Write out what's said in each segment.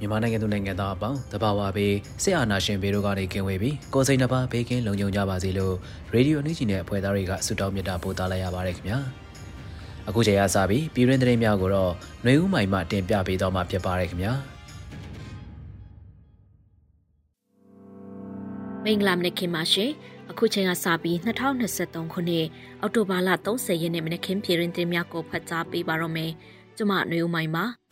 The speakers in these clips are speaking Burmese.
မြန်မာနိုင်ငံသူနိုင်ငံသားအပေါင်းတဘာဝဘေးစစ်အာဏာရှင်ဘေးတို့ကနေကင်းဝေးပြီးကိုယ်စိတ်နှပါဘေးကင်းလုံခြုံကြပါစေလို့ရေဒီယိုနှိချီနဲ့အဖွဲ့သားတွေကဆုတောင်းမြတ်တာပို့သလိုက်ရပါတယ်ခင်ဗျာအခုချိန်ကစပြီးပြည်ရင်းသတင်းများကိုတော့ຫນွေဦးမိုင်မှတင်ပြပေးတော့မှာဖြစ်ပါတယ်ခင်ဗျာမင်္ဂလာမနက်ခင်းပါရှင် အခုချိန်ကစပြီး2023ခုနှစ်အောက်တိုဘာလ30ရက်နေ့မနက်ခင်းပြည်ရင်တင်များကိုဖတ်ကြားပေးပါတော့မယ်။ကျွန်မຫນွေဦးမိုင်ပါ။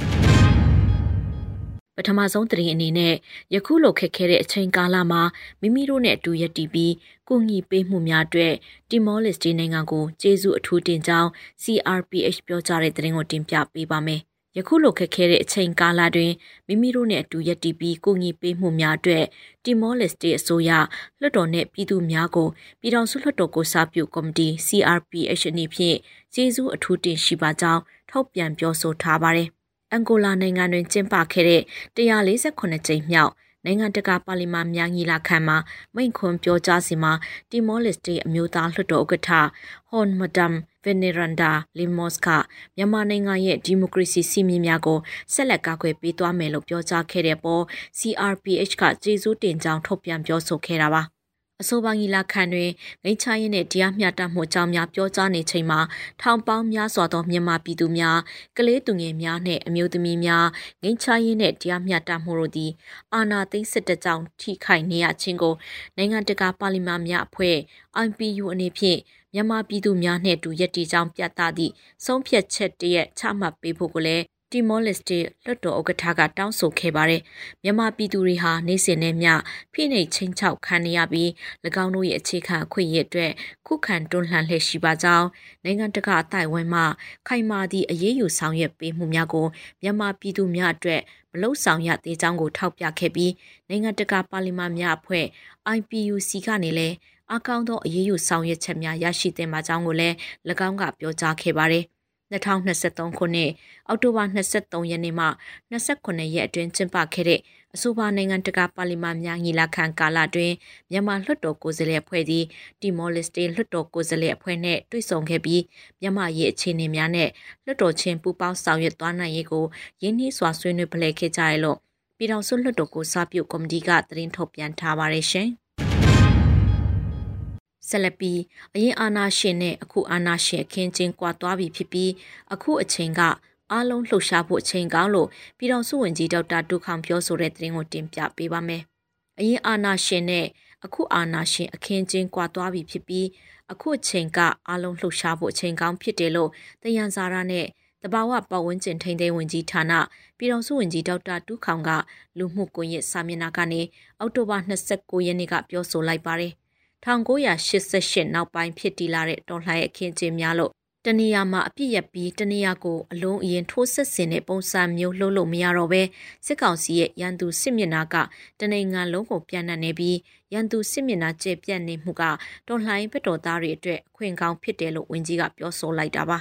ပထမဆုံးသတင်းအနေနဲ့ယခုလိုခက်ခဲတဲ့အချိန်ကာလမှာမိမိတို့နဲ့အတူရပ်တည်ပြီးကုညီပေးမှုများအတွက်တီမောလစ်တီနိုင်ငံကိုကျေးဇူးအထူးတင်ကြောင်း CRPH ပြောကြားတဲ့သတင်းကိုတင်ပြပေးပါမယ်။ ယခုလိုခက်ခဲတဲ့အချိန်ကာလတွင်မိမိတို့နဲ့အတူရပ်တည်ပြီးကိုညီပေးမှုများအတွက်တီမောလက်စတေအစိုးရလွှတ်တော်နဲ့ပြည်သူများကိုပြည်ထောင်စုလွှတ်တော်ကိုစားပြုကော်မတီ CRPH အနေဖြင့်ကျေးဇူးအထူးတင်ရှိပါကြောင်းထုတ်ပြန်ပြောဆိုထားပါတယ်။အန်ဂိုလာနိုင်ငံတွင်ကျင်းပခဲ့တဲ့148ကြိမ်မြောက်နိုင်ငံတကာပါလီမန်များညီလာခံမှာမိန့်ခွန်းပြောကြားစီမှာတီမောလက်စတေအမျိုးသားလွှတ်တော်ဥက္ကဋ္ဌဟွန်မဒမ် ဗေနေရန်ဒါလီမော့စ်ကမြန်မာနိုင်ငံရဲ့ဒီမိုကရေစီစီမင်းများကိုဆက်လက်ကာကွယ်ပေးသွားမယ်လို့ပြောကြားခဲ့တဲ့ပေါ် CRPH ကကျေးဇူးတင်ကြောင်းထုတ်ပြန်ပြောဆိုခဲ့တာပါအဆိုပါညီလာခံတွင်ငိမ့်ချရင်နဲ့တရားမျှတမှုအကြောင်းများပြောကြားနေချိန်မှာထောင်ပေါင်းများစွာသောမြန်မာပြည်သူများကလေးသူငယ်များနှင့်အမျိုးသမီးများငိမ့်ချရင်နဲ့တရားမျှတမှုတို့သည်အာဏာသိမ်းစစ်တပ်ကြောင့်ထိခိုက်နေရခြင်းကိုနိုင်ငံတကာပါလီမန်များအဖွဲ့ IPU အနေဖြင့် မြန်မာပြည်သူများနှင့်အတူရည်တည်ကြောင်းပြသသည့်ဆုံးဖြတ်ချက်တရက်ချမှတ်ပေးဖို့ကိုလည်းတီမောလက်စတေလွှတ်တော်ဥက္ကဋ္ဌကတောင်းဆိုခဲ့ပါတယ်။မြန်မာပြည်သူတွေဟာနေစဉ်နဲ့မျှဖိနှိပ်ချင်းချောက်ခံနေရပြီး၎င်းတို့ရဲ့အခြေခံအခွင့်အရေးအတွက်ခုခံတွန်းလှန်လှည့်ရှိပါကြောင်းနိုင်ငံတကာအတိုင်းအဝိုင်းမှခိုင်မာသည့်အရေးယူဆောင်ရွက်ပေးမှုများကိုမြန်မာပြည်သူများအတွက်မလုံဆောင်ရသေးကြောင်းကိုထောက်ပြခဲ့ပြီးနိုင်ငံတကာပါလီမန်များအဖွဲ့ IPUC ကနေလည်း အကောင့်သောအရေးယူဆောင်ရွက်ချက်များရရှိသင့်ပါကြောင်းကိုလည်း၎င်းကပြောကြားခဲ့ပါတယ်။2023ခုနှစ်အောက်တိုဘာ23ရက်နေ့မှ29ရက်အတွင်းကျင်းပခဲ့တဲ့အဆိုပါနိုင်ငံတကာပါလီမန်များညီလာခံကာလတွင်မြန်မာလွှတ်တော်ကိုယ်စားလှယ်အဖွဲ့သည်တီမောလက်စတေလွှတ်တော်ကိုယ်စားလှယ်အဖွဲ့နှင့်တွေ့ဆုံခဲ့ပြီးမြန်မာရေးအခြေအနေများနဲ့လွှတ်တော်ချင်းပူးပေါင်းဆောင်ရွက်သွားနိုင်ရေးကိုရင်းနှီးစွာဆွေးနွေးဖလှယ်ခဲ့ကြရလို့ပြည်ထောင်စုလွှတ်တော်ကိုစားပြုကော်မတီကသတင်းထုတ်ပြန်ထားပါတယ်ရှင်။ ဆက်လက်ပြီးအရင်အာနာရှင်နဲ့အခုအာနာရှင်အခင်းချင်းကွာသွားပြီဖြစ်ပြီးအခုအချိန်ကအားလုံးလှုပ်ရှားဖို့အချိန်ကောင်းလို့ပြည်တော်စုဝင်ကြီးဒေါက်တာဒုခောင်ပြောဆိုတဲ့သတင်းကိုတင်ပြပေးပါမယ်။အရင်အာနာရှင်နဲ့အခုအာနာရှင်အခင်းချင်းကွာသွားပြီဖြစ်ပြီးအခုအချိန်ကအားလုံးလှုပ်ရှားဖို့အချိန်ကောင်းဖြစ်တယ်လို့တယန်စာရနဲ့တဘာဝပတ်ဝန်းကျင်ထိန်းသိမ်းဝင်ကြီးဌာနပြည်တော်စုဝင်ကြီးဒေါက်တာတူးခေါင်ကလူမှုကွန်ရက်စာမျက်နှာကနေအောက်တိုဘာ29ရက်နေ့ကပြောဆိုလိုက်ပါတယ် 1988နောက်ပိုင်းဖြစ်တည်လာတဲ့တော်လှန်ရေးအခင်းကျင်းများလို့တနေရာမှာအပြစ်ရပြီးတနေရာကိုအလုံးအရင်ထိုးဆက်စင်တဲ့ပုံစံမျိုးလှုပ်လို့မရတော့ပဲစစ်ကောင်စီရဲ့ရန်သူစစ်မျက်နှာကတနိုင်ငံလုံးကိုပြန့်နှံ့နေပြီးရန်သူစစ်မျက်နှာကျပြန့်နေမှုကတော်လှန်ရေးဘက်တော်သားတွေအတွက်အခွင့်ကောင်းဖြစ်တယ်လို့ဝန်ကြီးကပြောဆိုလိုက်တာပါ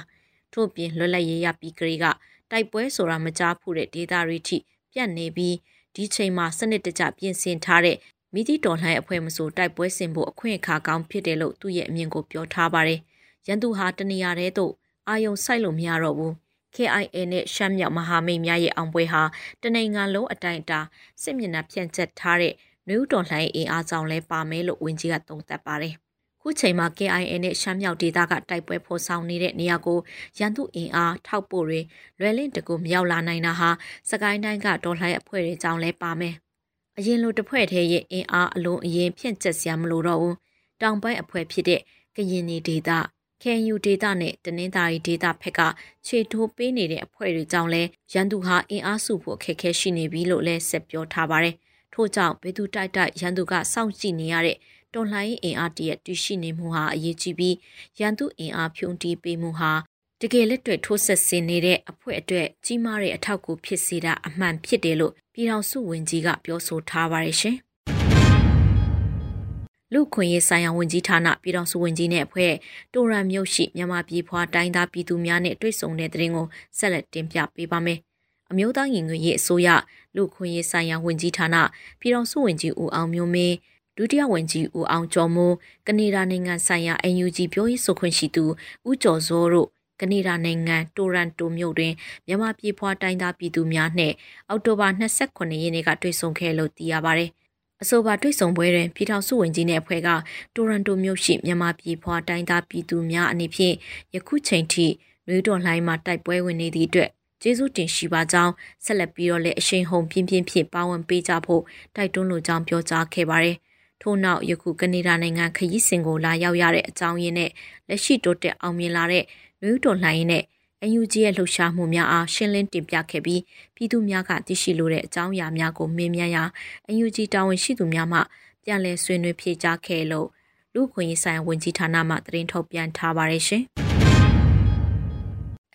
ထို့ပြင်လွတ်လပ်ရေးရပြီးကလေးကတိုက်ပွဲဆိုတာမကြားဖို့တဲ့ဒေတာတွေထိပြန့်နေပြီးဒီချိန်မှာစနစ်တကျပြင်ဆင်ထားတဲ့ မိသည့်တော်လှန်အဖွဲ့မဆိုတိုက်ပွဲဆင်ဖို့အခွင့်အခါကောင်းဖြစ်တယ်လို့သူ့ရဲ့အမြင်ကိုပြောထားပါတယ်။ရန်သူဟာတနေရာတည်းသို့အာယုံစိုက်လို့မရတော့ဘူး။ KIA နဲ့ရှမ်းမြောက်မဟာမိတ်များရဲ့အောင်ပွဲဟာတနိုင်ငံလုံးအတိုင်းအတာစစ်မျက်နှာဖြန့်ချက်ထားတဲ့နယူးတော်လှန်ရေးအင်အားကြောင့်လဲပါမယ်လို့ဝန်ကြီးကသုံးသပ်ပါတယ်။ခုချိန်မှာ KIA နဲ့ရှမ်းမြောက်ဒေသကတိုက်ပွဲဖော်ဆောင်နေတဲ့နေရာကိုရန်သူအင်အားထောက်ပို့တွေလွယ်လင့်တကူမရောက်လာနိုင်တာဟာစကိုင်းတိုင်းကဒေါ်လှိုင်းအဖွဲ့တွေကြောင့်လဲပါမယ်။ အရင်လိုတစ်ဖွဲ့တည်းရဲ့အင်အားအလုံးအရင်ဖြန့်ကျက်စရာမလိုတော့ဘူး။တောင်ပိုင်းအဖွဲ့ဖြစ်တဲ့ကရင်နေဒေသခံယူဒေတာနဲ့တနင်္သာရီဒေတာဖက်ကခြေထိုးပေးနေတဲ့အဖွဲ့တွေကြောင့်လဲရန်သူဟာအင်အားစုဖို့အခက်အခဲရှိနေပြီလို့လဲဆက်ပြောထားပါတယ်။ထို့ကြောင့်ဘယ်သူတိုက်တိုက်ရန်သူကစောင့်ကြည့်နေရတဲ့တော်လှန်ရေးအင်အားတရက်တည်ရှိနေမှုဟာအရေးကြီးပြီးရန်သူအင်အားဖြုံတီးပေးမှုဟာတကယ်လက်တွေ့ထိုးဆက်ဆင်နေတဲ့အဖွဲ့အတွက်ကြီးမားတဲ့အထောက်အကူဖြစ်စေတာအမှန်ဖြစ်တယ်လို့ ပြည်ထောင်စုဝန်ကြီးကပြောဆိုထားပါတယ်ရှင်။လူခွင့်ရေးဆိုင်ရာဝန်ကြီးဌာနပြည်ထောင်စုဝန်ကြီးနဲ့အဖွဲ့တိုရန်မြို့ရှိမြန်မာပြည်ဖွာတိုင်းသားပြည်သူများနဲ့တွေ့ဆုံတဲ့တဲ့ရင်ကိုဆက်လက်တင်ပြပေးပါမယ်။အမျိုးသားညီညွတ်ရေးအစိုးရလူခွင့်ရေးဆိုင်ရာဝန်ကြီးဌာနပြည်ထောင်စုဝန်ကြီးဦးအောင်မျိုးမင်းဒုတိယဝန်ကြီးဦးအောင်ကျော်မိုးကနေဒါနိုင်ငံဆိုင်ရာ NUG ပြောရေးဆိုခွင့်ရှိသူဦးကျော်စောတို့ ကနေဒါနိုင်ငံတိုရန်တိုမြို့တွင်မြန်မာပြည်ဖွာတိုင်းသားပြည်သူများနှင့်အောက်တိုဘာ29ရက်နေ့ကတွေ့ဆုံခဲ့လို့သိရပါဗျ။အဆိုပါတွေ့ဆုံပွဲတွင်ပြည်ထောင်စုဝန်ကြီးနှင့်အဖွဲ့ကတိုရန်တိုမြို့ရှိမြန်မာပြည်ဖွာတိုင်းသားပြည်သူများအနေဖြင့်ယခုချိန်ထိနွေတော်လှိုင်းမှာတိုက်ပွဲဝင်နေသည့်အတွက်ကျေးဇူးတင်ရှိပါကြောင်းဆက်လက်ပြီးတော့လည်းအရှိန်ဟုန်ပြင်းပြင်းဖြင့်ပါဝင်ပေးကြဖို့တိုက်တွန်းလိုကြောင်းပြောကြားခဲ့ပါတယ်။ထို့နောက်ယခုကနေဒါနိုင်ငံခရီးစဉ်ကိုလာရောက်ရတဲ့အကြောင်းရင်းနဲ့လက်ရှိတိုးတက်အောင်မြင်လာတဲ့ နယူးတော်လှန်ရေးနဲ့အယူကြီးရဲ့လှုပ်ရှားမှုများအားရှင်းလင်းတင်ပြခဲ့ပြီးပြည်သူများကသိရှိလိုတဲ့အကြောင်းအရာများကိုမေးမြန်းရာအယူကြီးတာဝန်ရှိသူများမှပြန်လည်ဆွေးနွေးဖြေကြားခဲ့လို့လူခွင့်ရေးဆိုင်ဝန်ကြီးဌာနမှသတင်းထုတ်ပြန်ထားပါတယ်ရှင်။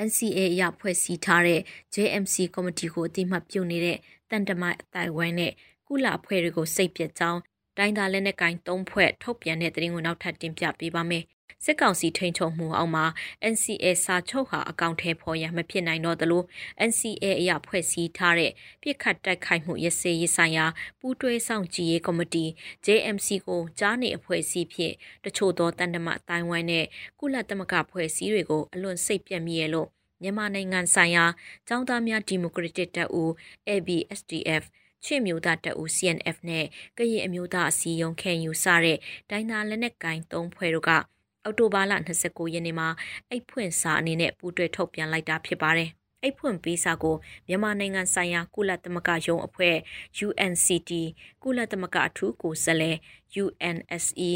NCA အရဖွဲ့စည်းထားတဲ့ JMC ကော်မတီကိုအတိမတ်ပြုတ်နေတဲ့တန်တမိုင်အတိုင်ဝိုင်းနဲ့ကုလအဖွဲ့တွေကိုစိတ်ပြတ်ကြောင်းတိုင်းသားလက်နက်ကိုင်၃ဖွဲ့ထုတ်ပြန်တဲ့သတင်းကိုနောက်ထပ်တင်ပြပေးပါမယ်။ စစ်ကောင်စီထိန်ချုပ်မှုအောက်မှာ NCA စာချုပ်ဟာအကောင့်ထဲပေါ်ရမဖြစ်နိုင်တော့သလို NCA အရဖွဲ့စည်းထားတဲ့ပြစ်ခတ်တိုက်ခိုက်မှုရစေရေးဆိုင်ရာပူးတွဲဆောင်ကြည်ရေးကော်မတီ JMC ကိုကြားနေအဖွဲ့အစည်းဖြင့်တချို့သောတန်တမအတိုင်းဝိုင်းနဲ့ကုလသမဂ္ဂဖွဲ့စည်းတွေကိုအလွန်စိတ်ပြတ်မိရလို့မြန်မာနိုင်ငံဆိုင်ရာចောင်းသားများဒီမိုကရက်တစ်တပ်ဦး ABSDF ချစ်မျိုးသားတအူ CNF နဲ့ကရင်အမျိုးသားအစည်းအရုံးခံယူစတဲ့ဒိုင်းနာလက်နက်ကင်၃ဖွဲ့တို့က အောက်တိုဘာလ29ရက်နေ့မှာအိတ်ဖွင့်စာအနေနဲ့ပူးတွဲထုတ်ပြန်လိုက်တာဖြစ်ပါတယ်။အိတ်ဖွင့်ပေးစာကိုမြန်မာနိုင်ငံဆိုင်ရာကုလသမဂ္ဂယုံအဖွဲ့ UNCT ကုလသမဂ္ဂအထူးကိုယ်စားလှယ် UNSE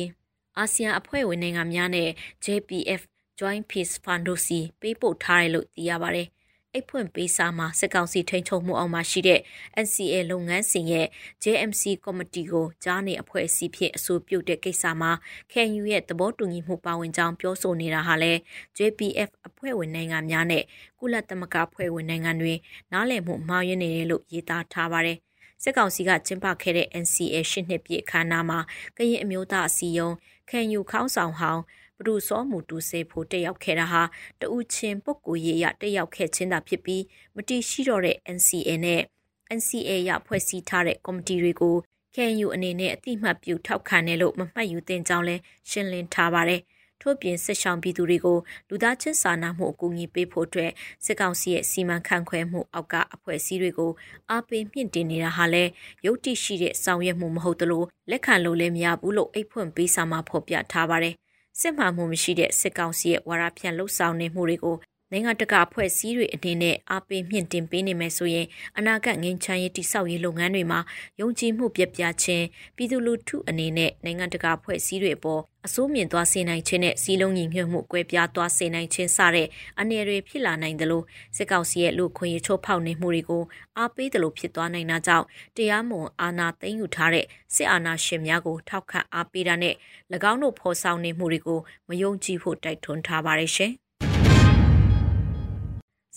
အာဆီယံအဖွဲ့ဝင်နိုင်ငံများနဲ့ JPF Joint Peace Fund တို့စီပေးပို့ထားတယ်လို့သိရပါတယ်။ အိတ်ဖွင့်ပေးစာမှာစစ်ကောင်စီထိန်းချုပ်မှုအောက်မှာရှိတဲ့ NCA လုပ်ငန်းစဉ်ရဲ့ JMC ကော်မတီကိုကြားနေအဖွဲ့အစည်းဖြင့်အဆိုပြုတဲ့ကိစ္စမှာ KNU ရဲ့သဘောတူညီမှုပါဝင်ကြောင်းပြောဆိုနေတာဟာလဲ JPF အဖွဲ့ဝင်နိုင်ငံများနဲ့ကုလသမဂ္ဂအဖွဲ့ဝင်နိုင်ငံတွေနားလည်မှုမှားယွင်းနေတယ်လို့ရေးသားထားပါတယ်။စစ်ကောင်စီကကျင်းပခဲ့တဲ့ NCA ရှစ်နှစ်ပြည့်အခမ်းအနားမှာကရင်အမျိုးသားအစည်းအရုံးခံယူခေါင်းဆောင်ဟောင်း ပဒုစောမှုတူစေဖို့တက်ရောက်ခဲ့တာဟာတဦးချင်းပုဂ္ဂိုလ်ရေးအရတက်ရောက်ခဲ့ခြင်းသာဖြစ်ပြီးမတိရှိတော့တဲ့ NCA နဲ့ NCA ရဖွဲ့စည်းထားတဲ့ကော်မတီတွေကို KNU အနေနဲ့အတိမတ်ပြုထောက်ခံတယ်လို့မမှတ်ယူသင့်ကြောင်းလဲရှင်းလင်းထားပါတယ်။ထို့ပြင်စစ်ဆောင်ပြည်သူတွေကိုလူသားချင်းစာနာမှုအကူအညီပေးဖို့အတွက်စစ်ကောင်စီရဲ့စီမံခန့်ခွဲမှုအောက်ကအဖွဲ့အစည်းတွေကိုအားပေးမြင့်တင်နေတာဟာလဲရုပ်တိရှိတဲ့ဆောင်ရွက်မှုမဟုတ်သလိုလက်ခံလို့လည်းမရဘူးလို့အိတ်ဖွင့်ပေးစာမှာဖော်ပြထားပါတယ်။ စစ်မှန်မှုမရှိတဲ့စစ်ကောင်စီရဲ့ဝါဒဖြန့်လှုပ်ဆောင်နေမှုတွေကို နိုင်ငံတကာအဖွဲ့အစည်းတွေအနေနဲ့အားပေးမြင့်တင်ပေးနေမယ်ဆိုရင်အနာဂတ်ငင်းချမ်းရေးတိစောက်ရေးလုပ်ငန်းတွေမှာယုံကြည်မှုပြပြချင်းပြည်သူလူထုအနေနဲ့နိုင်ငံတကာအဖွဲ့အစည်းတွေအပေါ်အစိုးမြင်သွားစေနိုင်ခြင်းနဲ့စီလုံးညီညွတ်မှုကွဲပြားသွားစေနိုင်ခြင်းစတဲ့အနေတွေဖြစ်လာနိုင်တယ်လို့စစ်ကောင်စီရဲ့လူခွင့်ရချိုးဖောက်နေမှုတွေကိုအားပေးတယ်လို့ဖြစ်သွားနိုင်တာကြောင့်တရားမွန်အာဏာသိမ်းယူထားတဲ့စစ်အာဏာရှင်များကိုထောက်ခံအားပေးတာနဲ့၎င်းတို့ဖော်ဆောင်နေမှုတွေကိုမယုံကြည်ဖို့တိုက်တွန်းထားပါတယ်ရှင်။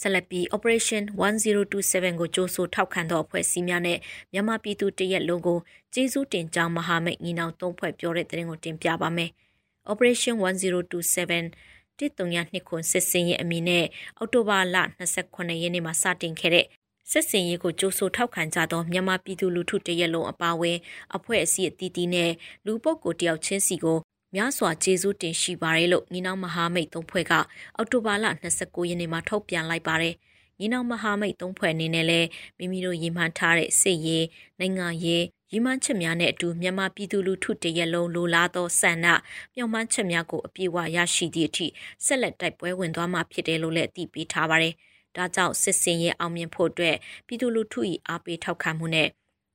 ဆက်လက်ပြီး Operation 1027ကိုကြိုးဆိုထောက်ခံသောအဖွဲ့အစည်းများနဲ့မြန်မာပြည်သူတရက်လုံးကိုကျေးဇူးတင်ကြောင်းမဟာမိတ်ညီနောင်သုံးဖွဲ့ပြောတဲ့သတင်းကိုတင်ပြပါမယ်။ Operation 1027တစ်တုံရနှစ်ခွန်စစ်စင်ရဲ့အမည်နဲ့အောက်တိုဘာလ28ရက်နေ့မှာစတင်ခဲ့တဲ့စစ်စင်ရေးကိုကြိုးဆိုထောက်ခံကြသောမြန်မာပြည်သူလူထုတရက်လုံးအပါအဝင်အဖွဲ့အစည်းအသီးသီးနဲ့လူပုဂ္ဂိုလ်တယောက်ချင်းစီကို များစွာကျေးဇူးတင်ရှိပါတယ်လို့ညီနောင်မဟာမိတ်သုံးဖွဲ့ကအောက်တိုဘာလ29ရက်နေ့မှာထုတ်ပြန်လိုက်ပါတယ်။ညီနောင်မဟာမိတ်သုံးဖွဲ့အနေနဲ့လည်းမိမိတို့ရည်မှန်းထားတဲ့စစ်ရေးနိုင်ငံရေးရီမန်းချက်များနဲ့အတူမြန်မာပြည်သူလူထုတရက်လုံးလိုလားသောဆန္ဒမျှော်မှန်းချက်များကိုအပြည့်အဝရရှိသည့်အထိဆက်လက်တိုက်ပွဲဝင်သွားမှာဖြစ်တယ်လို့လည်းအသိပေးထားပါတယ်။ဒါကြောင့်စစ်စင်ရဲ့အောင်မြင်ဖို့အတွက်ပြည်သူလူထု၏အားပေးထောက်ခံမှုနဲ့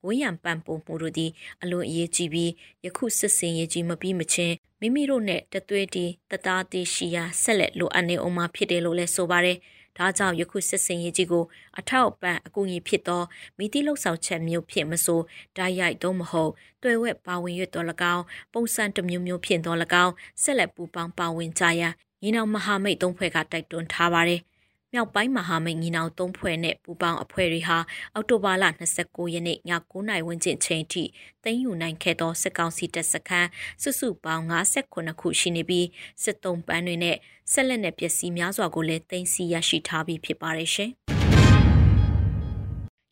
ဝင်းရံပန်ပို့မှုတို့သည်အလွန်အရေးကြီးပြီးယခုစစ်စင်ရေးကြီးမပြီးမချင်းမိမိတို့နဲ့တသွေးတီတသားတီရှိရာဆက်လက်လိုအပ်နေအောင်မှာဖြစ်တယ်လို့လည်းဆိုပါတယ်။ဒါကြောင့်ယခုစစ်စင်ရေးကြီးကိုအထောက်အပံ့အကူအညီဖြစ်သောမိတိလောက်ဆောင်ချက်မျိုးဖြစ်မဆိုဓာတ်ရိုက်တော့မဟုတ်တွေ့ဝက်ပါဝင်ရွတ်တော်၎င်းပုံစံတစ်မျိုးမျိုးဖြစ်တော်၎င်းဆက်လက်ပူပေါင်းပါဝင်ကြရညီနောင်မဟာမိတ်သုံးဖွဲ့ကတိုက်တွန်းထားပါတယ်။ မြောက်ပိုင်းမဟာမိတ်ညီနောင်သုံးဖွဲ့နဲ့ပူးပေါင်းအဖွဲ့တွေဟာအောက်တိုဘာလ29ရက်နေ့ည9:00နာရီဝန်းကျင်ချိန်ထိသိမ်းယူနိုင်ခဲ့သောစစ်ကောင်စီတပ်စခန်းစုစုပေါင်း58ခုရှိနေပြီးစစ်တုံးပန်းတွေနဲ့ဆက်လက်နဲ့ပစ္စည်းများစွာကိုလည်းသိမ်းဆည်းရရှိထားပြီးဖြစ်ပါတယ်ရှင်။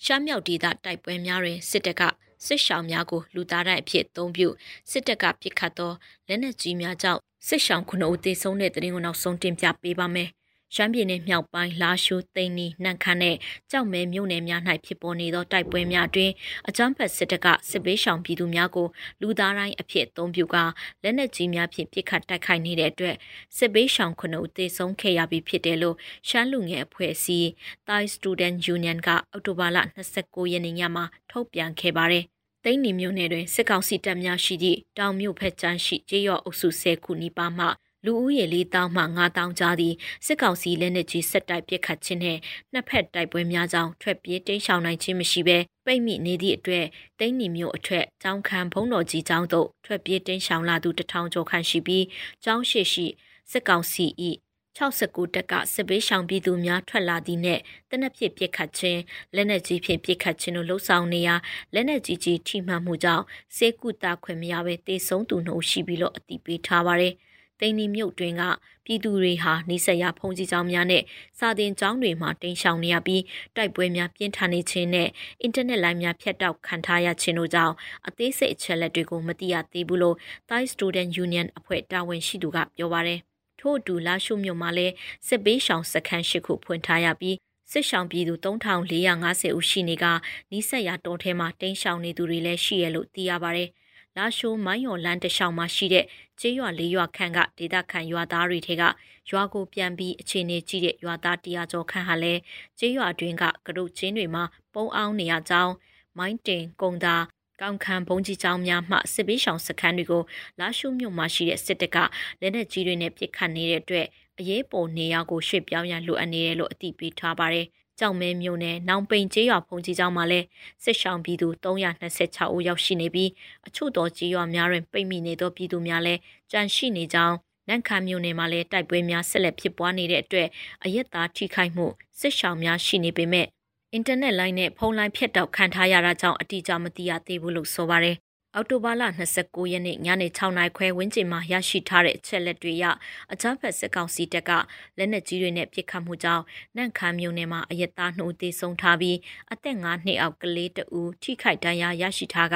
ရှမ်းမြောက်ဒေသတိုက်ပွဲများတွင်စစ်တပ်ကစစ်ရှောင်များကိုလူသားတိုင်းအဖြစ်အသုံးပြုစစ်တပ်ကပစ်ခတ်သောလက်နက်ကြီးများကြောင့်စစ်ရှောင်ခုနှစ်ဦးသေဆုံးတဲ့တဲ့ရင်ကိုနောက်ဆုံးတင်ပြပေးပါမယ်။ ရှမ်းပြည်နယ်မြောက်ပိုင်းလာရှိုးသိန်းနီနှံခမ်းနဲ့ကြောက်မဲမြို့နယ်များ၌ဖြစ်ပေါ်နေသောတိုက်ပွဲများအတွင်းအကြမ်းဖက်စစ်တပ်ကစစ်ပေးရှောင်ပြည်သူများကိုလူသားတိုင်းအဖြစ်အသုံးပြုကာလက်နက်ကြီးများဖြင့်ပစ်ခတ်တိုက်ခိုက်နေတဲ့အတွက်စစ်ပေးရှောင်ခုနှစ်ဦးသေဆုံးခဲ့ရပြီးဖြစ်တယ်လို့ရှမ်းလူငယ်အဖွဲ့အစည်း Thai Student Union ကအောက်တိုဘာလ29ရက်နေ့ညမှာထုတ်ပြန်ခဲ့ပါတယ်။သိန်းနီမြို့နယ်တွင်စစ်ကောင်စီတပ်များရှိသည့်တောင်မြို့ဖက်ချမ်းရှိကျေးရွာအုပ်စု10ခုနီးပါးမှ လူဦးရေ၄တောင်းမှ၅တောင်းကြားသည့်စစ်ကောင်စီလက်နက်ကြီးဆက်တိုက်ပစ်ခတ်ခြင်းနဲ့နှစ်ဖက်တိုက်ပွဲများကြောင့်ထွက်ပြေးတိမ်းရှောင်နိုင်ခြင်းမရှိဘဲပိတ်မိနေသည့်အတွက်တိန်းနီမျိုးအထက်ကျောင်းခံဘုံတော်ကြီးကျောင်းသို့ထွက်ပြေးတိမ်းရှောင်လာသူတထောင်ကျော်ခန့်ရှိပြီးကျောင်းရှိရှိစစ်ကောင်စီ၏69တက်ကစစ်ပေးရှောင်ပြည်သူများထွက်လာသည့်နဲ့တနက်ဖြစ်ပစ်ခတ်ခြင်းလက်နက်ကြီးဖြင့်ပစ်ခတ်ခြင်းတို့လှုံ့ဆော်နေရာလက်နက်ကြီးကြီးထိမှန်မှုကြောင့်စေကုတာခွင့်မရဘဲတေဆုံးသူနှုတ်ရှိပြီးလို့အတိပေးထားပါတယ်။ တိန်နီမြုပ်တွင်ကပြည်သူတွေဟာနေဆက်ရဖုန်ကြီးကျောင်းများနဲ့စာသင်ကျောင်းတွေမှာတိန်ရှောင်နေရပြီးတိုက်ပွဲများပြင်းထန်နေခြင်းနဲ့အင်တာနက်လိုင်းများဖြတ်တောက်ခံထားရခြင်းတို့ကြောင့်အသေးစိတ်အချက်လက်တွေကိုမသိရသေးဘူးလို့ Thai Student Union အဖွဲ့တာဝန်ရှိသူကပြောပါတယ်။ထို့အတူလာရှုမြို့မှာလည်းစစ်ပေးရှောင်စခန်းရှိခုဖွင့်ထားရပြီးစစ်ရှောင်ပြည်သူ3450ဦးရှိနေကနီးစက်ရတော်ထဲမှာတိန်ရှောင်နေသူတွေလည်းရှိရလို့သိရပါတယ်။ လာရှိုးမိုင်းရော်လန်းတလျှောက်မှာရှိတဲ့ကျေးရွာလေးရွာခန့်ကဒေသခံရွာသားတွေထဲကရွာကိုပြန်ပြီးအခြေအနေကြည့်တဲ့ရွာသားတရားကျော်ခန့်ဟာလည်းကျေးရွာအတွင်းကကရုတ်ချင်းတွေမှာပုံအောင်နေရကြောင်းမိုင်းတင်ကုံသာကောင်းခံဘုံကြီးကျောင်းများမှစစ်ပေးဆောင်စခန်းတွေကိုလာရှုမြို့မှာရှိတဲ့စစ်တပ်ကလက်နက်ကြီးတွေနဲ့ပစ်ခတ်နေတဲ့အတွက်အရေးပေါ်နေရာကိုရွှေ့ပြောင်းရလိုအပ်နေတယ်လို့အသိပေးထားပါတယ် ကြောင်မဲမြို့နယ်နောင်ပိန်ကျေးရွာဖုန်ကြီးကျောင်းမှာလည်းစစ်ရှောင်ပြည်သူ326ဦးရောက်ရှိနေပြီးအချို့သောကျေးရွာများတွင်ပိတ်မိနေသောပြည်သူများလည်းကြန့်ရှိနေကြောင်းနန့်ခမ်းမြို့နယ်မှာလည်းတိုက်ပွဲများဆက်လက်ဖြစ်ပွားနေတဲ့အတွက်အရက်သားထိခိုက်မှုစစ်ရှောင်များရှိနေပေမဲ့အင်တာနက်လိုင်းနဲ့ဖုန်းလိုင်းဖြတ်တောက်ခံထားရတာကြောင့်အတိအကျမသိရသေးဘူးလို့ဆိုပါတယ် အောက်တိုဘာလ29ရက်နေ့ညနေ6နာရီခွဲဝန်းကျင်မှာရရှိထားတဲ့အချက်လက်တွေအရအကြမ်းဖက်စစ်ကောင်စီတပ်ကလက်နက်ကြီးတွေနဲ့ပစ်ခတ်မှုကြောင့်နန့်ခမ်းမြို့နယ်မှာအရက်သားနှုတ်သေးဆုံးထားပြီးအသက်9နှစ်အောက်ကလေးတဦးထိခိုက်ဒဏ်ရာရရှိထားက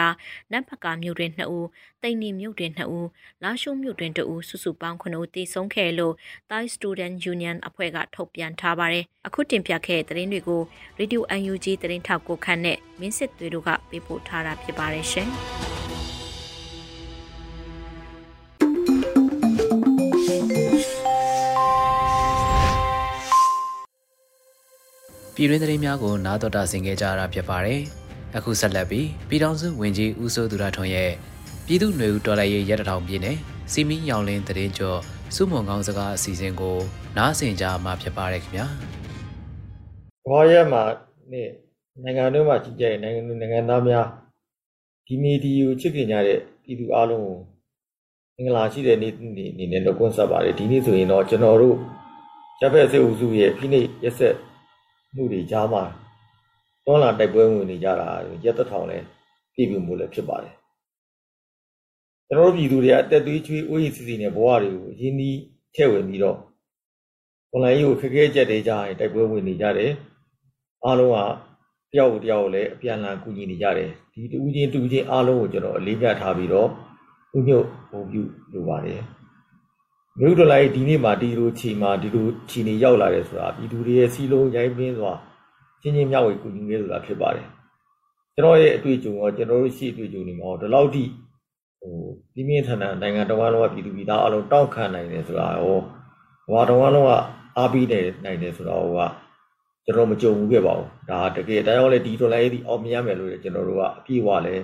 နန့်ဖကာမြို့တွင်2ဦးတိန်နီမြို့တွင်2ဦးလာရှုံမြို့တွင်2ဦးစုစုပေါင်း9ဦးသေဆုံးခဲ့လို့ Thai Student Union အဖွဲ့ကထုတ်ပြန်ထားပါတယ်အခုတင်ပြခဲ့တဲ့သတင်းတွေကို Radio UNG သတင်းထောက်ကိုခန့်နဲ့မင်းစစ်သွေးတို့ကပေးပို့ထားတာဖြစ်ပါတယ်ရှင် ပြည်တွင်းသတင်းများကိုနားတော်တာဆင်ခဲ့ကြရတာဖြစ်ပါတယ်။အခုဆက်လက်ပြီးပြည်ထောင်စုဝင်ကြီးဦးစိုးသူရထွန်းရဲ့ပြည်သူ့ຫນွေဦးတော်လှန်ရေးရတထောင်ပြည့်နဲ့စီမီရောင်လင်းသတင်းကျော်စုမုံကောင်းစကားအစီအစဉ်ကို နားဆင်ကြမှာဖြစ်ပါတယ်ခင်ဗျာ။ဘာရဲမှာနေနိုင်ငံတော်မှာကြီးကြတဲ့နိုင်ငံနိုင်ငံသားများဒီမီဒီယိုချစ်ခင်ကြတဲ့ပြည်သူအလုံးကိုမင်္ဂလာရှိတဲ့နေ့နေ့နဲ့တော့ကွန်းဆက်ပါတယ်ဒီနေ့ဆိုရင်တော့ကျွန်တော်တို့ရပ်ဖက်စစ်အုပ်စုရဲ့ဖိနှိပ်ရက်ဆက် မှုတွေကြားမှာတွန်းလာတိုက်ပွဲဝင်နေကြတာရက်သက်ထောင်လဲပြည့်ပြမှုလည်းဖြစ်ပါတယ်ကျွန်တော်တို့ပြည်သူတွေအသက်သွေးချွေးအိုးရည်စီစီနဲ့ဘဝတွေကိုရင်းနှီးထည့်ဝင်ပြီးတော့ online ကိုခက်ခဲကြက်တဲ့ကြားရင်တိုက်ပွဲဝင်နေကြတယ်အားလုံးကတယောက်တယောက်လည်းအပြန်အလှန်ကူညီနေကြတယ်ဒီတူးချင်းတူးချင်းအားလုံးကိုကျွန်တော်အလေးပြထားပြီးတော့ဥညွတ်ပုံပြုလိုပါတယ် မြို့တော်လိုက်ဒီနေ့မှာဒီလိုခြေမှာဒီလိုခြေနေရောက်လာတယ်ဆိုတာပြည်သူတွေရဲ့စီလုံးရိုင်းပင်းစွာချင်းချင်းမျှဝေကူညီနေဆိုတာဖြစ်ပါတယ်ကျွန်တော်ရဲ့အတွေ့အကြုံရောကျွန်တော်တို့ရှိအတွေ့အကြုံတွေမှာဒီလောက်ထိဟိုပြင်းပြင်းထန်ထန်နိုင်ငံတော်ကလုံးဝပြည်သူပြည်သားအလုံးတောက်ခံနိုင်တယ်ဆိုတာရောဘာတော်ကလုံးဝအားပေးနေနိုင်တယ်ဆိုတာဟိုကကျွန်တော်မကြုံဘူးခဲ့ပါဘူးဒါတကယ်တရားရောလေဒီဒေါ်လာရေးဒီအောင်မြင်ရမယ်လို့ကျွန်တော်တို့ကအပြည့်အဝလဲ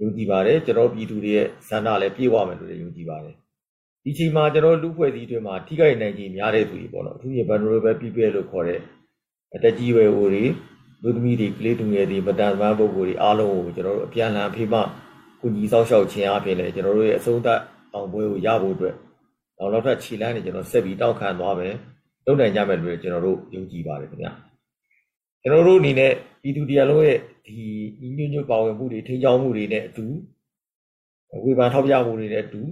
ယုံကြည်ပါတယ်ကျွန်တော်ပြည်သူတွေရဲ့ဇန္နာလည်းပြည့်ဝမယ်လို့လည်းယုံကြည်ပါတယ် ဒီချိန်မှာကျွန်တော်လူဖွဲ့စည်းတွေမှာထိခိုက်နိုင်ခြင်းများတဲ့သူတွေပေါ့နော်အထူးဖြင့် vulnerable people လို့ခေါ်တဲ့အတက်ကြီးရွယ်အိုတွေလူသမီးတွေကလေးသူငယ်တွေမတန်ဆွမ်းပုဂ္ဂိုလ်တွေအားလုံးကိုကျွန်တော်တို့အပြန်အလှန်အဖေမကုညီဆောက်ရှောက်ခြင်းအပြင်လည်းကျွန်တော်တို့ရဲ့အဆုံးသတ်အောင်ပွဲကိုရဖို့အတွက်နောက်နောက်ထပ်ခြေလမ်းတွေကျွန်တော်ဆက်ပြီးတောက်ခံသွားမယ်လုပ်နိုင်ကြမယ်လို့ကျွန်တော်တို့ယုံကြည်ပါတယ်ခင်ဗျာကျွန်တော်တို့အနေနဲ့ပြည်သူတရားလုံးရဲ့ဒီညီညွတ်ညွတ်ပါဝင်မှုတွေထိန်းချောင်းမှုတွေနဲ့အတူဝေဖန်ထောက်ပြမှုတွေနဲ့အတူ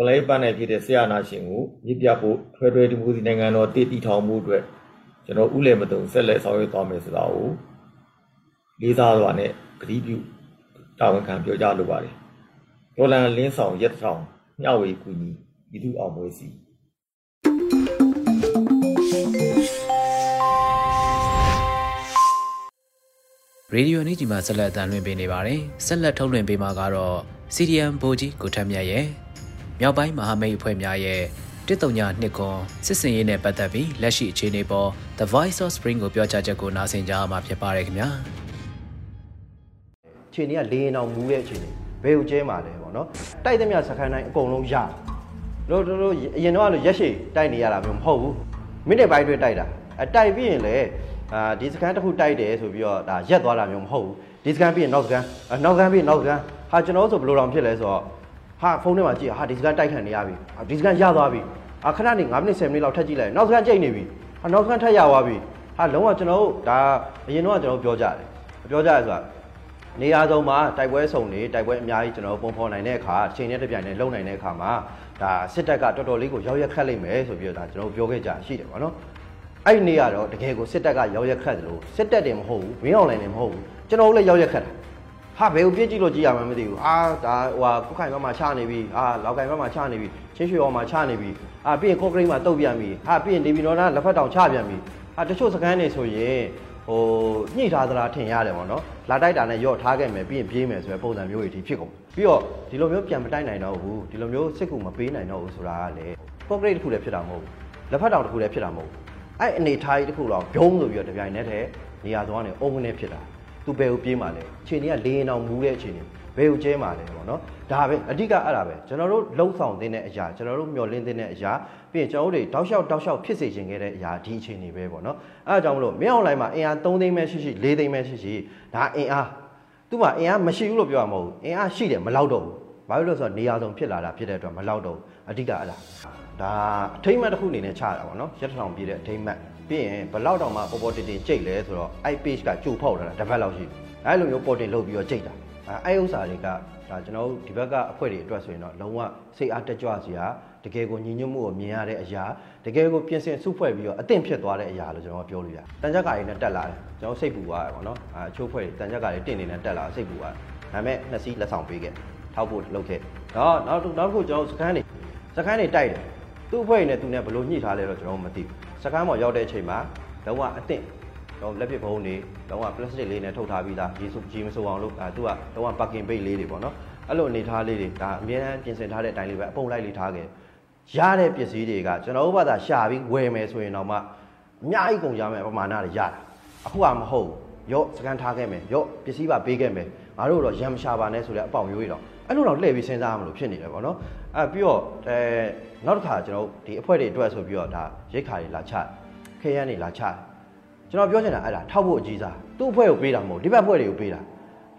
ကိုလိုင်းပန်းနိုင်ဖြစ်တဲ့ဆရာနာရှင်ကိုမြစ်ပြဖို့ထွဲထွဲဒီမိုစီနိုင်ငံတော်တည်တည်ထောင်မှုအတွက်ကျွန်တော်ဥလည်မတုံဆက်လက်ဆောင်ရွက်သွားမယ်ဆိုတာကိုလေးစားစွာနဲ့ဂရုပြုတာဝန်ခံပြောကြားလိုပါတယ်ဒေါ်လန်လင်းဆောင်ရက်ထောင်မျှဝေကူညီဤသူအောင်မွေးစီရေဒီယိုနေ့ကြီးမှာဆက်လက်အသံလွှင့်ပေးနေပါတယ်ဆက်လက်ထုတ်လွှင့်ပေးမှာကတော့ CDM ဘိုကြီးကိုထက်မြတ်ရဲ့ မြောက်ပိုင်းမဟာမိတ်အဖွဲ့များရဲ့တစ်တုံညာနှစ်ခွန်စစ်စင်ရေးနဲ့ပတ်သက်ပြီးလက်ရှိအခြေအနေပေါ် The Voice of Spring ကိုပြောကြားချက်ကိုနားဆင်ကြရမှာဖြစ်ပါတယ်ခင်ဗျာအခြေအနေကလေရင်အောင်မူးတဲ့အခြေအနေဘယ်ကိုကျဲမှာလဲပေါ့နော်တိုက်သမျှစခန်းတိုင်းအကုန်လုံးရတို့တို့အရင်တော့လို့ရက်ရှိတိုက်နေရတာမျိုးမဟုတ်ဘူးမိနစ်ပိုင်းတွင်းတိုက်တာအတိုက်ပြီးရင်လည်းအာဒီစကန်တစ်ခုတိုက်တယ်ဆိုပြီးတော့ဒါရက်သွားတာမျိုးမဟုတ်ဘူးဒီစကန်ပြီးရင်နောက်စကန်နောက်စကန်ပြီးနောက်စကန်ဟာကျွန်တော်ဆိုဘယ်လိုတောင်ဖြစ်လဲဆိုတော့ ဟာဖုန်းထဲမှာကြည့်ဟာဒီစကန်တိုက်ခံနေရပြီဒီစကန်ရသွားပြီအခဏနေ9မိနစ်10မိနစ်လောက်ထပ်ကြည့်လိုက်နောက်စကန်ကြိတ်နေပြီဟာနောက်စကန်ထပ်ရသွားပြီဟာလုံးဝကျွန်တော်တို့ဒါအရင်တော့ကျွန်တော်ပြောကြတယ်ပြောကြရဆိုတာနေရာစုံမှာတိုက်ပွဲစုံတွေတိုက်ပွဲအများကြီးကျွန်တော်ပုံဖော်နိုင်တဲ့အခါအချိန်နဲ့တပြိုင်တည်းလုံနိုင်တဲ့အခါမှာဒါစစ်တပ်ကတော်တော်လေးကိုရောက်ရက်ခတ်လိုက်မယ်ဆိုပြီးတော့ဒါကျွန်တော်ပြောခဲ့ကြရှိတယ်ဗောနော်အဲ့ဒီနေ့ကတော့တကယ်ကိုစစ်တပ်ကရောက်ရက်ခတ်တယ်လို့စစ်တပ်တင်မဟုတ်ဘူးမင်းအောင်လိုင်းတင်မဟုတ်ဘူးကျွန်တော်တို့လည်းရောက်ရက်ခတ်တာ ဟာဘယ်ကိုပြစ်ကြည့်လို့ကြည့်ရမှမသိဘူးအာဒါဟိုဟာကုခိုင်ဘက်မှာချနေပြီအာလောက်ကင်ဘက်မှာချနေပြီချင်းရွှေရောမှာချနေပြီအာပြီးရင်ကော့ကရိတ်မှာတုတ်ပြန်ပြီဟာပြီးရင်ဒေဗီနော်နာလက်ဖက်တောင်ချပြန်ပြီဟာတချို့စကန်းနေဆိုရင်ဟိုညှိထားသလားထင်ရတယ်ပေါ့နော်လာတိုက်တာနဲ့ရော့ထားခဲ့မယ်ပြီးရင်ပြေးမယ်ဆိုတဲ့ပုံစံမျိုးတွေဒီဖြစ်ကုန်ပြီးတော့ဒီလိုမျိုးပြန်မတိုက်နိုင်တော့ဘူးဒီလိုမျိုးစစ်ကူမပေးနိုင်တော့ဘူးဆိုတာကလေကော့ကရိတ်တစ်ခုလည်းဖြစ်တာမဟုတ်ဘူးလက်ဖက်တောင်တစ်ခုလည်းဖြစ်တာမဟုတ်ဘူးအဲ့အနေထားကြီးတစ်ခုတော့ဘုံဆိုပြီးတော့တပြိုင်နက်တည်းနေရာသွားနေအုံကနေဖြစ်တာ သူဘယ်ကိုပြေးမှလဲအချိန်ကြီးကလေရင်အောင်မူးတဲ့အချိန်ကြီးဘယ်ကိုကျဲမှလဲပေါ့နော်ဒါပဲအဓိကအဲ့ဒါပဲကျွန်တော်တို့လှုပ်ဆောင်တဲ့အရာကျွန်တော်တို့မျှော်လင့်တဲ့အရာပြီးရင်ကျွန်တော်တို့တွေတောက်လျှောက်တောက်လျှောက်ဖြစ်စေခြင်းခဲ့တဲ့အရာဒီအချိန်ကြီးပဲပေါ့နော်အဲ့ဒါကြောင့်မလို့မင်းအောင်လိုင်းမှာအင်အား3သိန်းပဲရှိရှိ4သိန်းပဲရှိရှိဒါအင်အားသူ့မှာအင်အားမရှိဘူးလို့ပြောရမှာမဟုတ်ဘူးအင်အားရှိတယ်မလောက်တော့ဘူးဘာလို့လဲဆိုတော့နေရာဆုံးဖြစ်လာတာဖြစ်တဲ့အတွက်မလောက်တော့ဘူးအဓိကအဲ့ဒါဒါအထိမ့်မှတ်တစ်ခုအနေနဲ့ချတာပေါ့နော်ရက်ထောင်ပြည့်တဲ့အထိမ့်မှတ် ပြီးရင်ဘလောက်တောင်မှပေါ်ပေါ်တင်တင်ကြိတ်လဲဆိုတော့ i page ကကြိုဖောက်လာတာတစ်ပတ်လောက်ရှိတယ်အဲ့လိုမျိုးပေါ်တင်လုပ်ပြီးတော့ကြိတ်တာအဲ့ဥစ္စာတွေကဒါကျွန်တော်တို့ဒီဘက်ကအဖွဲ့တွေအတွက်ဆိုရင်တော့လုံးဝစိတ်အားတက်ကြွစရာတကယ်ကိုညီညွတ်မှုကိုမြင်ရတဲ့အရာတကယ်ကိုပြင်ဆင်စုဖွဲ့ပြီးတော့အသင့်ဖြစ်သွားတဲ့အရာလို့ကျွန်တော်ပြောလို့ရတယ်။တန်ကြက်ကာတွေနဲ့တက်လာတယ်ကျွန်တော်စိတ်ပူသွားတယ်ပေါ့နော်။အချို့ဖွဲ့တွေတန်ကြက်ကာတွေတင့်နေနဲ့တက်လာစိတ်ပူသွားတယ်။ဒါပေမဲ့နှစ်စီးလက်ဆောင်ပေးခဲ့ထောက်ဖို့လုပ်ခဲ့။တော့နောက်နောက်တစ်ခုကျွန်တော်စကန်းတွေစကန်းတွေတိုက်တယ်။သူ့အဖွဲ့နဲ့သူနဲ့ဘယ်လိုညှိထားလဲတော့ကျွန်တော်မသိဘူး။ စကန်းပေါ်ရောက်တဲ့အချိန်မှာလုံးဝအသင့်တော့လက်ပစ်ဘုံတွေလုံးဝ plastic လေးနဲ့ထုတ်ထားပြီးသားရေစုရေမဆိုအောင်လို့အဲသူကလုံးဝ parking bait လေးတွေပေါ့နော်အဲ့လိုအနေထားလေးတွေဒါအများအားပြင်ဆင်ထားတဲ့အတိုင်းလေးပဲအပုံလိုက်လေးထားခဲ့ရတဲ့ပစ္စည်းတွေကကျွန်တော်တို့ဘာသာရှာပြီးဝယ်မယ်ဆိုရင်တော့မှအများကြီးကုန်ကြမယ်ပမာဏတွေရတာအခုကမဟုတ်ရော့စကန်ထားခဲ့မယ်ရော့ပစ္စည်းပါပေးခဲ့မယ်ငါတို့တော့ရံမရှာပါနဲ့ဆိုတဲ့အပေါင်မျိုးတွေတော့အဲ့လိုတော့လှည့်ပြီးစဉ်းစားမလို့ဖြစ်နေတယ်ပေါ့နော်အဲပြီးတော့အဲနောက်တစ်ခါကျွန်တော်ဒီအဖွဲ့တွေအတွက်ဆိုပြီးတော့ဒါရိတ်ခါတွေလာချခဲရန်တွေလာချကျွန်တော်ပြောချင်တာအဲ့ဒါထောက်ဖို့အကြီးစားသူ့အဖွဲ့ကိုပေးတာမဟုတ်ဒီဘက်အဖွဲ့တွေကိုပေးတာ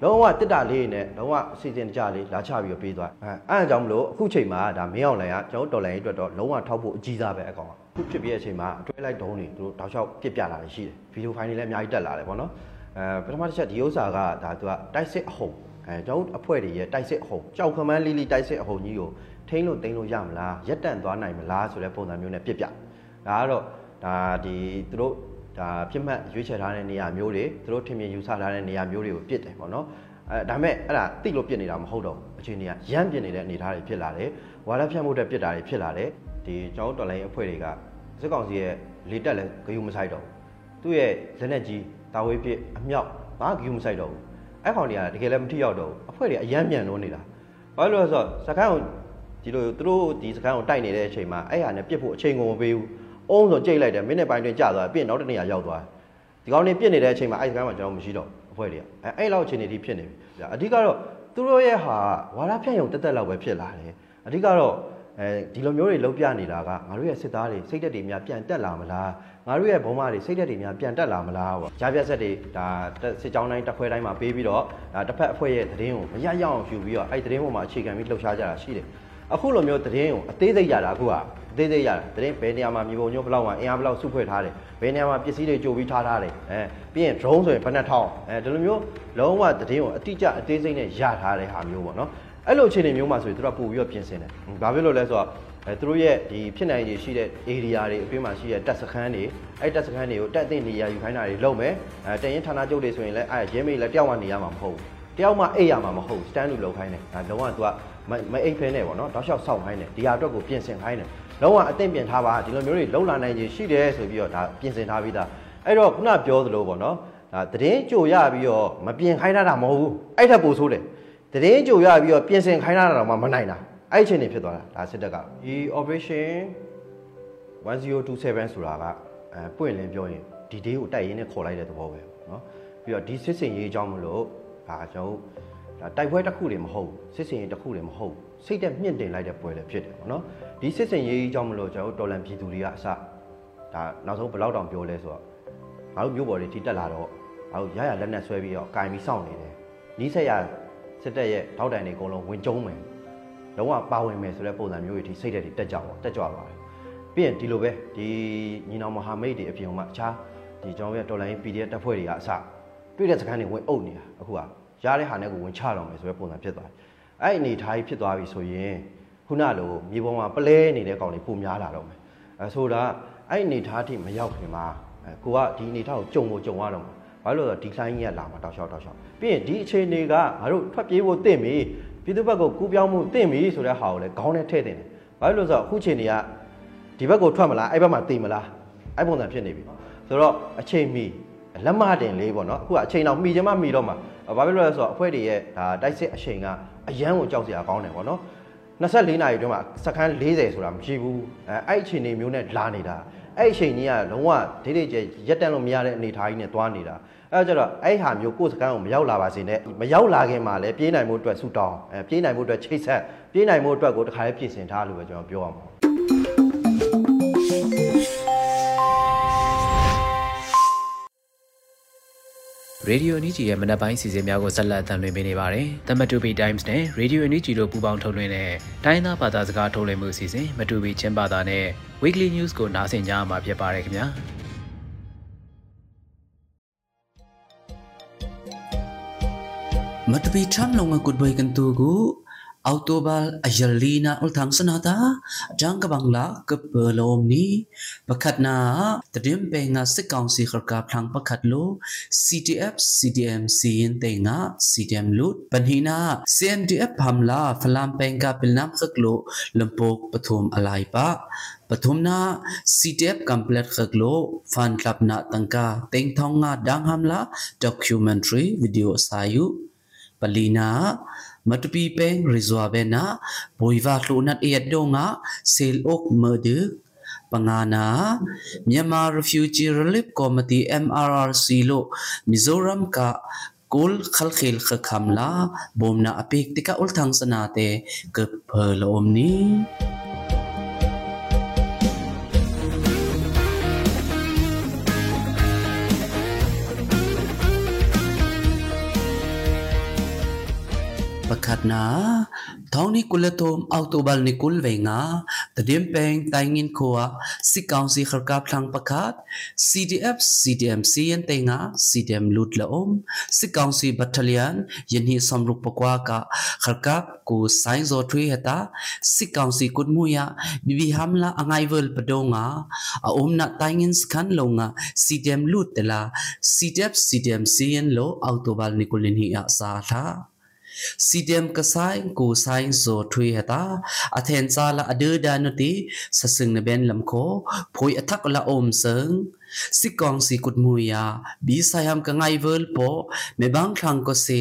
လုံးဝတစ်တာလေးနဲ့လုံးဝအစီအစဉ်တကြလေးလာချပြီးတော့ပေးသွားအဲအဲ့အကြောင်းမလို့အခုချိန်မှာဒါမင်းအောင်လိုင်ကကျွန်တော်တော်လိုင်အတွက်တော့လုံးဝထောက်ဖို့အကြီးစားပဲအကောင်အခုဖြစ်ပြီးတဲ့အချိန်မှာအတွဲလိုက်ဒုံးတွေသူတို့တောက်လျှောက်ပြစ်ပြလာတယ်ရှိတယ်ဗီဒီယိုဖိုင်တွေလည်းအများကြီးတက်လာတယ်ပေါ့နော်အဲပထမတစ်ချက်ဒီဥစ္စာကဒါသူကတိုက်စစ်အဟုန်အဲကျွန်တော်အဖွဲ့တွေရဲ့တိုက်စစ်အဟုန်ကြောက်ခမန်းလေးလေးတိုက်စစ်အဟုန်ကြီးကို ထိန်းလို့တိန်းလို့ရမလားရက်တန့်သွားနိုင်မလားဆိုတဲ့ပုံစံမျိုးနဲ့ပြစ်ပြဒါကတော့ဒါဒီသူတို့ဒါပြစ်မှတ်ရွေးချယ်ထားတဲ့နေရာမျိုးတွေသူတို့ထင်မြင်ယူဆထားတဲ့နေရာမျိုးတွေကိုပြစ်တယ်ပေါ့နော်အဲဒါမဲ့အဲ့ဒါတိလို့ပြစ်နေတာမဟုတ်တော့ဘူးအချိန်ကြီးကရမ်းပြစ်နေတဲ့အနေအထားတွေဖြစ်လာတယ်ဝါရဖြတ်မှုတဲ့ပြစ်တာတွေဖြစ်လာတယ်ဒီကျွန်တော်တော်လိုင်းအဖွဲ့တွေကစစ်ကောင်စီရဲ့လေတက်လည်းဂယုမဆိုင်တော့သူ့ရဲ့လက်နက်ကြီးတာဝေးပစ်အမြောက်ဘာဂယုမဆိုင်တော့ဘူးအဲ့ကောင်တွေကတကယ်လည်းမထိရောက်တော့ဘူးအဖွဲ့တွေအယမ်းမြန်လို့နေတာဘာလို့လဲဆိုတော့စကန်းကို ဒီလိုသူတို့ဒီစကန်းကိုတိုက်နေတဲ့အချိန်မှာအဲ့ဟာနဲ့ပြစ်ဖို့အချိန်ကိုမပေးဘူးအုံးဆိုကြိတ်လိုက်တယ်မိနစ်ပိုင်းတွင်ကြာသွားပြီးနောက်တစ်နေရာရောက်သွားဒီကောင်တွေပြစ်နေတဲ့အချိန်မှာအဲ့စကန်းမှာကျွန်တော်မရှိတော့အဖွဲ့တွေကအဲ့အဲ့လောက်အချိန်တွေဒီဖြစ်နေပြီအဓိကတော့သူတို့ရဲ့ဟာဝါရဖြန့်ရုံတက်တက်လောက်ပဲဖြစ်လာတယ်အဓိကတော့အဲဒီလိုမျိုးတွေလုံးပြနေတာကငါတို့ရဲ့စစ်သားတွေစိတ်သက်တွေများပြန်တက်လာမလားငါတို့ရဲ့ဘုံမတွေစိတ်သက်တွေများပြန်တက်လာမလားပေါ့ကြားပြဆက်တွေဒါစစ်ကြောင်းတိုင်းတစ်ခွဲတိုင်းမှာပေးပြီးတော့ဒါတစ်ဖက်အဖွဲ့ရဲ့သတင်းကိုမရရအောင်ယူပြီးတော့အဲ့သတင်းပေါ်မှာအခြေခံပြီးလှုပ်ရှားကြတာရှိတယ် အခုလိုမျိုးသတင်းကိုအသေးစိတ်ရတာအခုကအသေးစိတ်ရတာသတင်းဘယ်နေရာမှာမြေပုံညို့ဘလောက်မှာအင်အားဘလောက်စုဖွဲ့ထားတယ်ဘယ်နေရာမှာပစ္စည်းတွေကြိုပြီးထားထားတယ်အဲပြီးရင် drone ဆိုရင်ဘယ်နှထောင်အဲဒီလိုမျိုးလုံးဝသတင်းကိုအတိအကျအသေးစိတ်နဲ့ရထားတဲ့ဟာမျိုးပေါ့နော်အဲ့လိုအခြေအနေမျိုးမှာဆိုရင်တို့ကပို့ပြီးတော့ပြင်ဆင်တယ်။ဘာဖြစ်လို့လဲဆိုတော့အဲသူတို့ရဲ့ဒီဖြစ်နိုင်ခြေရှိတဲ့ area တွေအတွင်းမှာရှိတဲ့တပ်စခန်းတွေအဲ့တပ်စခန်းတွေကိုတက်တဲ့နေရာယူခိုင်းတာတွေလုပ်မယ်။အဲတရင်ဌာနချုပ်တွေဆိုရင်လည်းအဲရဲမေးလည်းတယောက်မှနေရမှာမဟုတ်ဘူး။တယောက်မှအိတ်ရမှာမဟုတ်ဘူး။ stand လို့လုပ်ခိုင်းတယ်။အဲလုံးဝသူက မအိတ်ဖဲနဲ့ပေါ့နော်။တောက်လျှောက်စောင့်ခိုင်းတယ်။ဒီဟာအတွက်ကိုပြင်ဆင်ခိုင်းတယ်။လုံးဝအသင့်ပြင်ထားပါဒီလိုမျိုးတွေလုံလာနိုင်ခြေရှိတယ်ဆိုပြီးတော့ဒါပြင်ဆင်ထားပြီးသား။အဲ့တော့ခုနပြောသလိုပေါ့နော်။ဒါသတင်းကြိုရပြီးတော့မပြင်ခိုင်းတာမဟုတ်ဘူး။အဲ့ထက်ပိုဆိုးတယ်။တရင်ကြိုရပြီးတော့ပြင်ဆင်ခိုင်းတာတော့မှမနိုင်တာအဲ့အချိန်နေဖြစ်သွားတာဒါစစ်တပ်ကဒီ operation 1027ဆိုတာကအဲပွင့်လင်းပြောရင်ဒီ day ကိုတိုက်ရင်းနဲ့ခေါ်လိုက်တဲ့သဘောပဲเนาะပြီးတော့ဒီစစ်စင်ရေးအကြောင်းမလို့ဒါကျွန်တော် ဒါတိုက်ပွဲတစ်ခုတွေမဟုတ်စစ်စင်ရေးတစ်ခုတွေမဟုတ်စိတ်သက်မြင့်တင်လိုက်တဲ့ပွဲလည်းဖြစ်တယ်ပေါ့နော်ဒီစစ်စင်ရေးအကြောင်းမလို့ကျွန်တော်တော်လန်ပြည်သူတွေကအစဒါနောက်ဆုံးဘယ်လောက်တောင်ပြောလဲဆိုတော့ငါတို့မျိုးပေါ်တွေထိတက်လာတော့ငါတို့ရရလက်နဲ့ဆွဲပြီးတော့ကင်ပြီးစောင့်နေတယ်နီးစက်ရစစ်တပ်ရဲ့ထောက်တိုင်တွေအကုန်လုံးဝင်ကျုံးမယ်လုံးဝပါဝင်မယ်ဆိုတဲ့ပုံစံမျိုးတွေဒီစိတ်ဓာတ်တွေတက်ကြပါတက်ကြပါပါတယ်ပြီးရင်ဒီလိုပဲဒီညီနောင်မဟာမိတ်တွေအပြင်မှာအခြားဒီကျွန်တော်ရဲ့တော်လိုင်း PDF တပ်ဖွဲ့တွေကအစတွေ့တဲ့စကားတွေဝင်အုပ်နေတာအခုက ရတဲ့ဟာနဲ့ကိုဝင်ချတော့မယ်ဆိုတဲ့ပုံစံဖြစ်သွားတယ်အဲ့အနေထားကြီးဖြစ်သွားပြီဆိုရင်ခုနလိုမြေပေါ်မှာပလဲနေတဲ့ကောင်တွေပုံများလာတော့မယ်အဲဆိုတာအဲ့အနေထားထိမရောက်ခင်မှာကိုကဒီအနေထားကိုကြုံကိုကြုံရတော့မှာဘာလို့လဲဆိုတော့ဒီလိုင်းကြီးကလာမှာတောက်လျှောက်တောက်လျှောက်ပြီးရင်ဒီအခြေအနေကငါတို့ထွက်ပြေးဖို့တင့်ပြီပြည်သူဘက်ကိုကူးပြောင်းမှုတင့်ပြီဆိုတဲ့ဟာကိုလည်းခေါင်းနဲ့ထည့်တင်တယ်ဘာလို့လဲဆိုတော့အခုအခြေအနေကဒီဘက်ကိုထွက်မလားအဲ့ဘက်မှာတည်မလားအဲ့ပုံစံဖြစ်နေပြီဆိုတော့အချိန်မီ လက်မတင်လေးပေါ့နော်အခုကအချိန်တော့မှီချင်မှမှီတော့မှာဘာဖြစ်လို့လဲဆိုတော့အဖွဲ့တွေရဲ့ဒါတိုက်စစ်အချိန်ကအရန်ကိုကြောက်စရာကောင်းတယ်ပေါ့နော်24နာရီအတွင်းမှာစက္ကန့်40ဆိုတာမရှိဘူးအဲအဲ့အချိန်နေမျိုးနဲ့လာနေတာအဲ့အချိန်ကြီးကလုံးဝဒိတ်ဒိတ်ကျရက်တန့်လို့မရတဲ့အနေအထားကြီးနဲ့သွားနေတာအဲကြတော့အဲ့ဟာမျိုးကိုယ်စကန်းကိုမရောက်လာပါစေနဲ့မရောက်လာခင်မှာလည်းပြေးနိုင်မှုအတွက်ဆူတောင်းအဲပြေးနိုင်မှုအတွက်ချိတ်ဆက်ပြေးနိုင်မှုအတွက်ကိုတခါလေးပြင်ဆင်ထားလို့ပဲကျွန်တော်ပြောရမှာ ရေဒီယိုအန်ဂျီရဲ့မနက်ပိုင်းစီစဉ်များကိုဆက်လက်တင်ပြနေပါတယ်။ The Matubi Times နဲ့ Radio NUG တို့ပူးပေါင်းထုတ်လွှင့်တဲ့တိုင်းသားဘာသာစကားထုတ်လွှင့်မှုအစီအစဉ် Matubi ချင်းဘာသာနဲ့ Weekly News ကိုနားဆင်ကြရမှာဖြစ်ပါတယ်ခင်ဗျာ။ Matubi Tram Longa Goodbye Kantugu autobal ajalina ulthang sanata jang kabangla kapelom ni pakhat na tadim pe nga sikang si kharka phlang pakhat lo ctf cdm sin te nga cdm lut panhina cmdf phamla phalam pe nga pilnam khaklo lampok pathum alai pa pathum na ctf complete khaklo fan club na tangka teng thong nga dang hamla documentary video sayu palina မတပီပဲရီဇွာပဲနာဘွိဝါလှူနတ်အေဒုံငါဆေလ်အုတ်မဒူပငါနာမြန်မာ refugee relief committee MRRC လို့မီဇိုရမ်ကကုလခလခိလခခမ်လာဘုံနာအပိကတိကဥလ်ထန်းစနာတဲ့ကပ်ဖလောမနီ pakhat na thong ni kulatom autobal ni kulvenga tadim peng taingin khoa si council kharka thlang pakhat CDF CDM CN tenga CDM lut la om si council battalion yen hi samruk pakwa ka kharka ku sain zo thui hata si council kutmuya bibi hamla angai vel padonga a om na taingin skan longa CDM lut tela CDF CDM CN lo autobal ni kulin hi a sa tha CDM ka sain ko sain zo thui hata athen cha la adu da nu ti sasung na ben lam kho phoi athak la om seng si kong si kut mu ya bi sa yam ka ngai vel po me bang thang ko se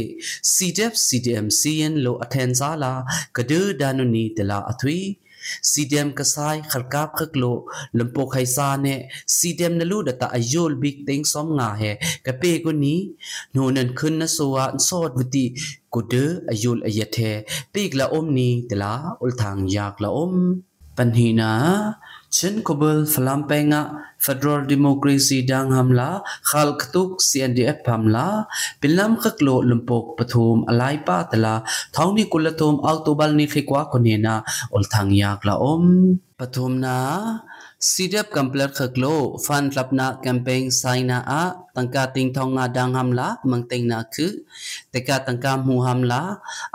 CDF CDM CN lo athen cha la ka du da nu ni tela athui CDM kasai kharkap khaklo lampo khaisa ne CDM nalu data ayol big thing som nga he kape ko ni nonan khun na sowa sot buti ko de ayol ayathe pigla om ni tela ulthang yak la om panhina chen kobel flampenga federal democracy dang hamla khal khatuk cndf hamla pilam khaklo lumpok pathum alai pa tala thawni kulathum october ni khikwa konena ol thang yak la om pathum na CDF complete khaklo fan lapna campaign saina a tangka ting thong nga dang hamla mangteng na khu teka tangka mu hamla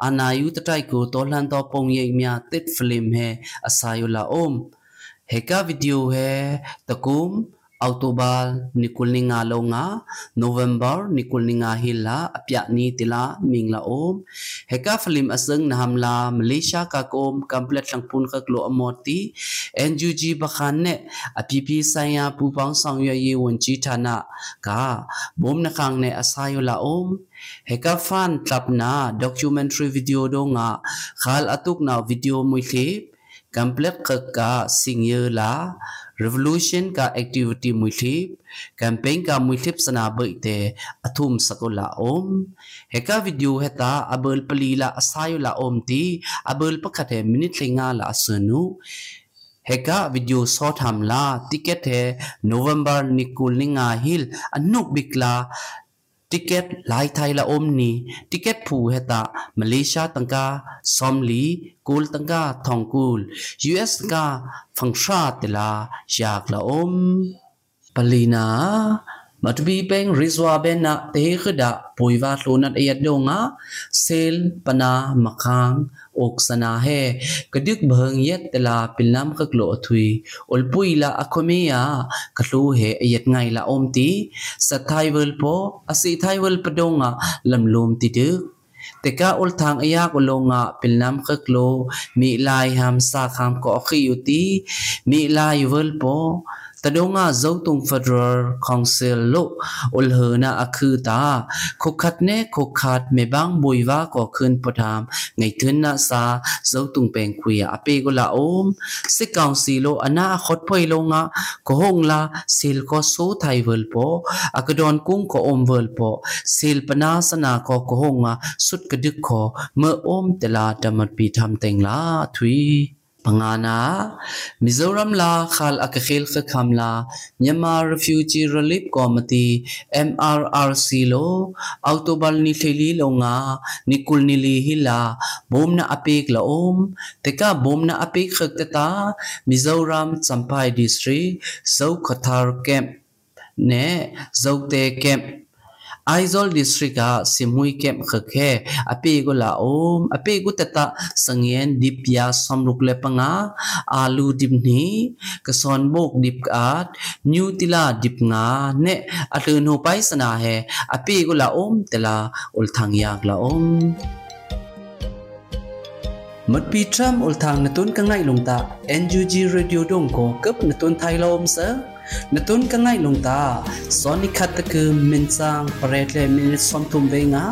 anayu tatai ko tolan to pong ye mya tit film he asayo la om heka video he takum October nikul nga lo nga. November nikul ni nga hila apya ni tila mingla om. Heka film aseng na hamla Malaysia ka kom complete lang pun ka klo amoti NGG bakhan ne apipi saya pu pang sang ye ye won chi thana ka bom na khang ne asayo la om. Heka fan tlap na documentary video do nga. Khal atuk na video mui clip complete ka ka singye la revolution ka activity muithip campaign ka muithip sana bai te athum sakola om heka video heta abel palila asayo la om ti abel pakhate minute linga la asunu heka video short hamla ticket he november nikul ninga hil anuk bikla ticket lai thai la om ni ticket phu heta malaysia tangka somli kul tangka thongkul us ka fangsha tela yak la om palina matbi peng rizwa ben na te khada poiwa hlonat ayat donga sel pana makhang oksana he kadik bhang yet tela pilnam khaklo thui olpui la akhomia khlu he ayat ngai la omti sathai wel po asi thai wel padonga lamlom ti de teka ul thang ayak ulonga pilnam khaklo mi lai ham sa kham ko khiyuti mi lai wel po ตดงาเจ้าตุง Federal Council โลอุลเฮนาอคือตาคุขัดเนคุขัดเมบังบุยวาก็คืนปทามไงทึนนาซาเจ้าตุงแปงคุยอเปกุลาโอมสิกาวซีโ ลอนาคตพอยลงะก็หงลาซิลก็โซไทยเวลโปอากดอนกุ้งก็อมเวลโปซิลปนาสนาก็ก็หงะสุดกระดึกขอเมื่ออมตลาดมัดปีทำแต่งลาทุย pangana mizoram la khal akakhil kha khamla myanmar refugee relief committee mrrc lo october ni theli longa nikul ni li hila bomna apik la om teka bomna apik khakta mizoram champai district zau khathar camp ne zaute camp Aizol district a simui kem khakhe ape go la om ape go tata sangyen dipya somruk le panga alu dipni kason bok dip at new tila dip nga ne atu no pai sana he ape go la om tela ul thang yak la om มัดปีทรัมอุลทางนตุนกังไงลงตา NUG Radio ดงโกกับนตุนไทยลมเซ natun ka ngai long ta soni khat ke min sang paretle min som tum venga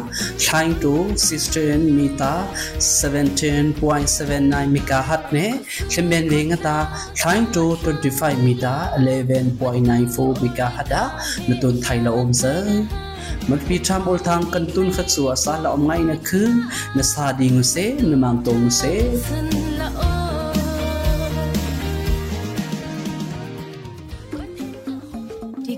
trying to sister mita 17.79 megahertz ne chimben venga ta trying to 25 meter 11.94 megahertz da natun thaila om sa มันปีทามโอลทางกันตุนขัดสัวสาละอมไงนะคือนะสาดีงุเซนะมังตงุเซ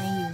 ယူ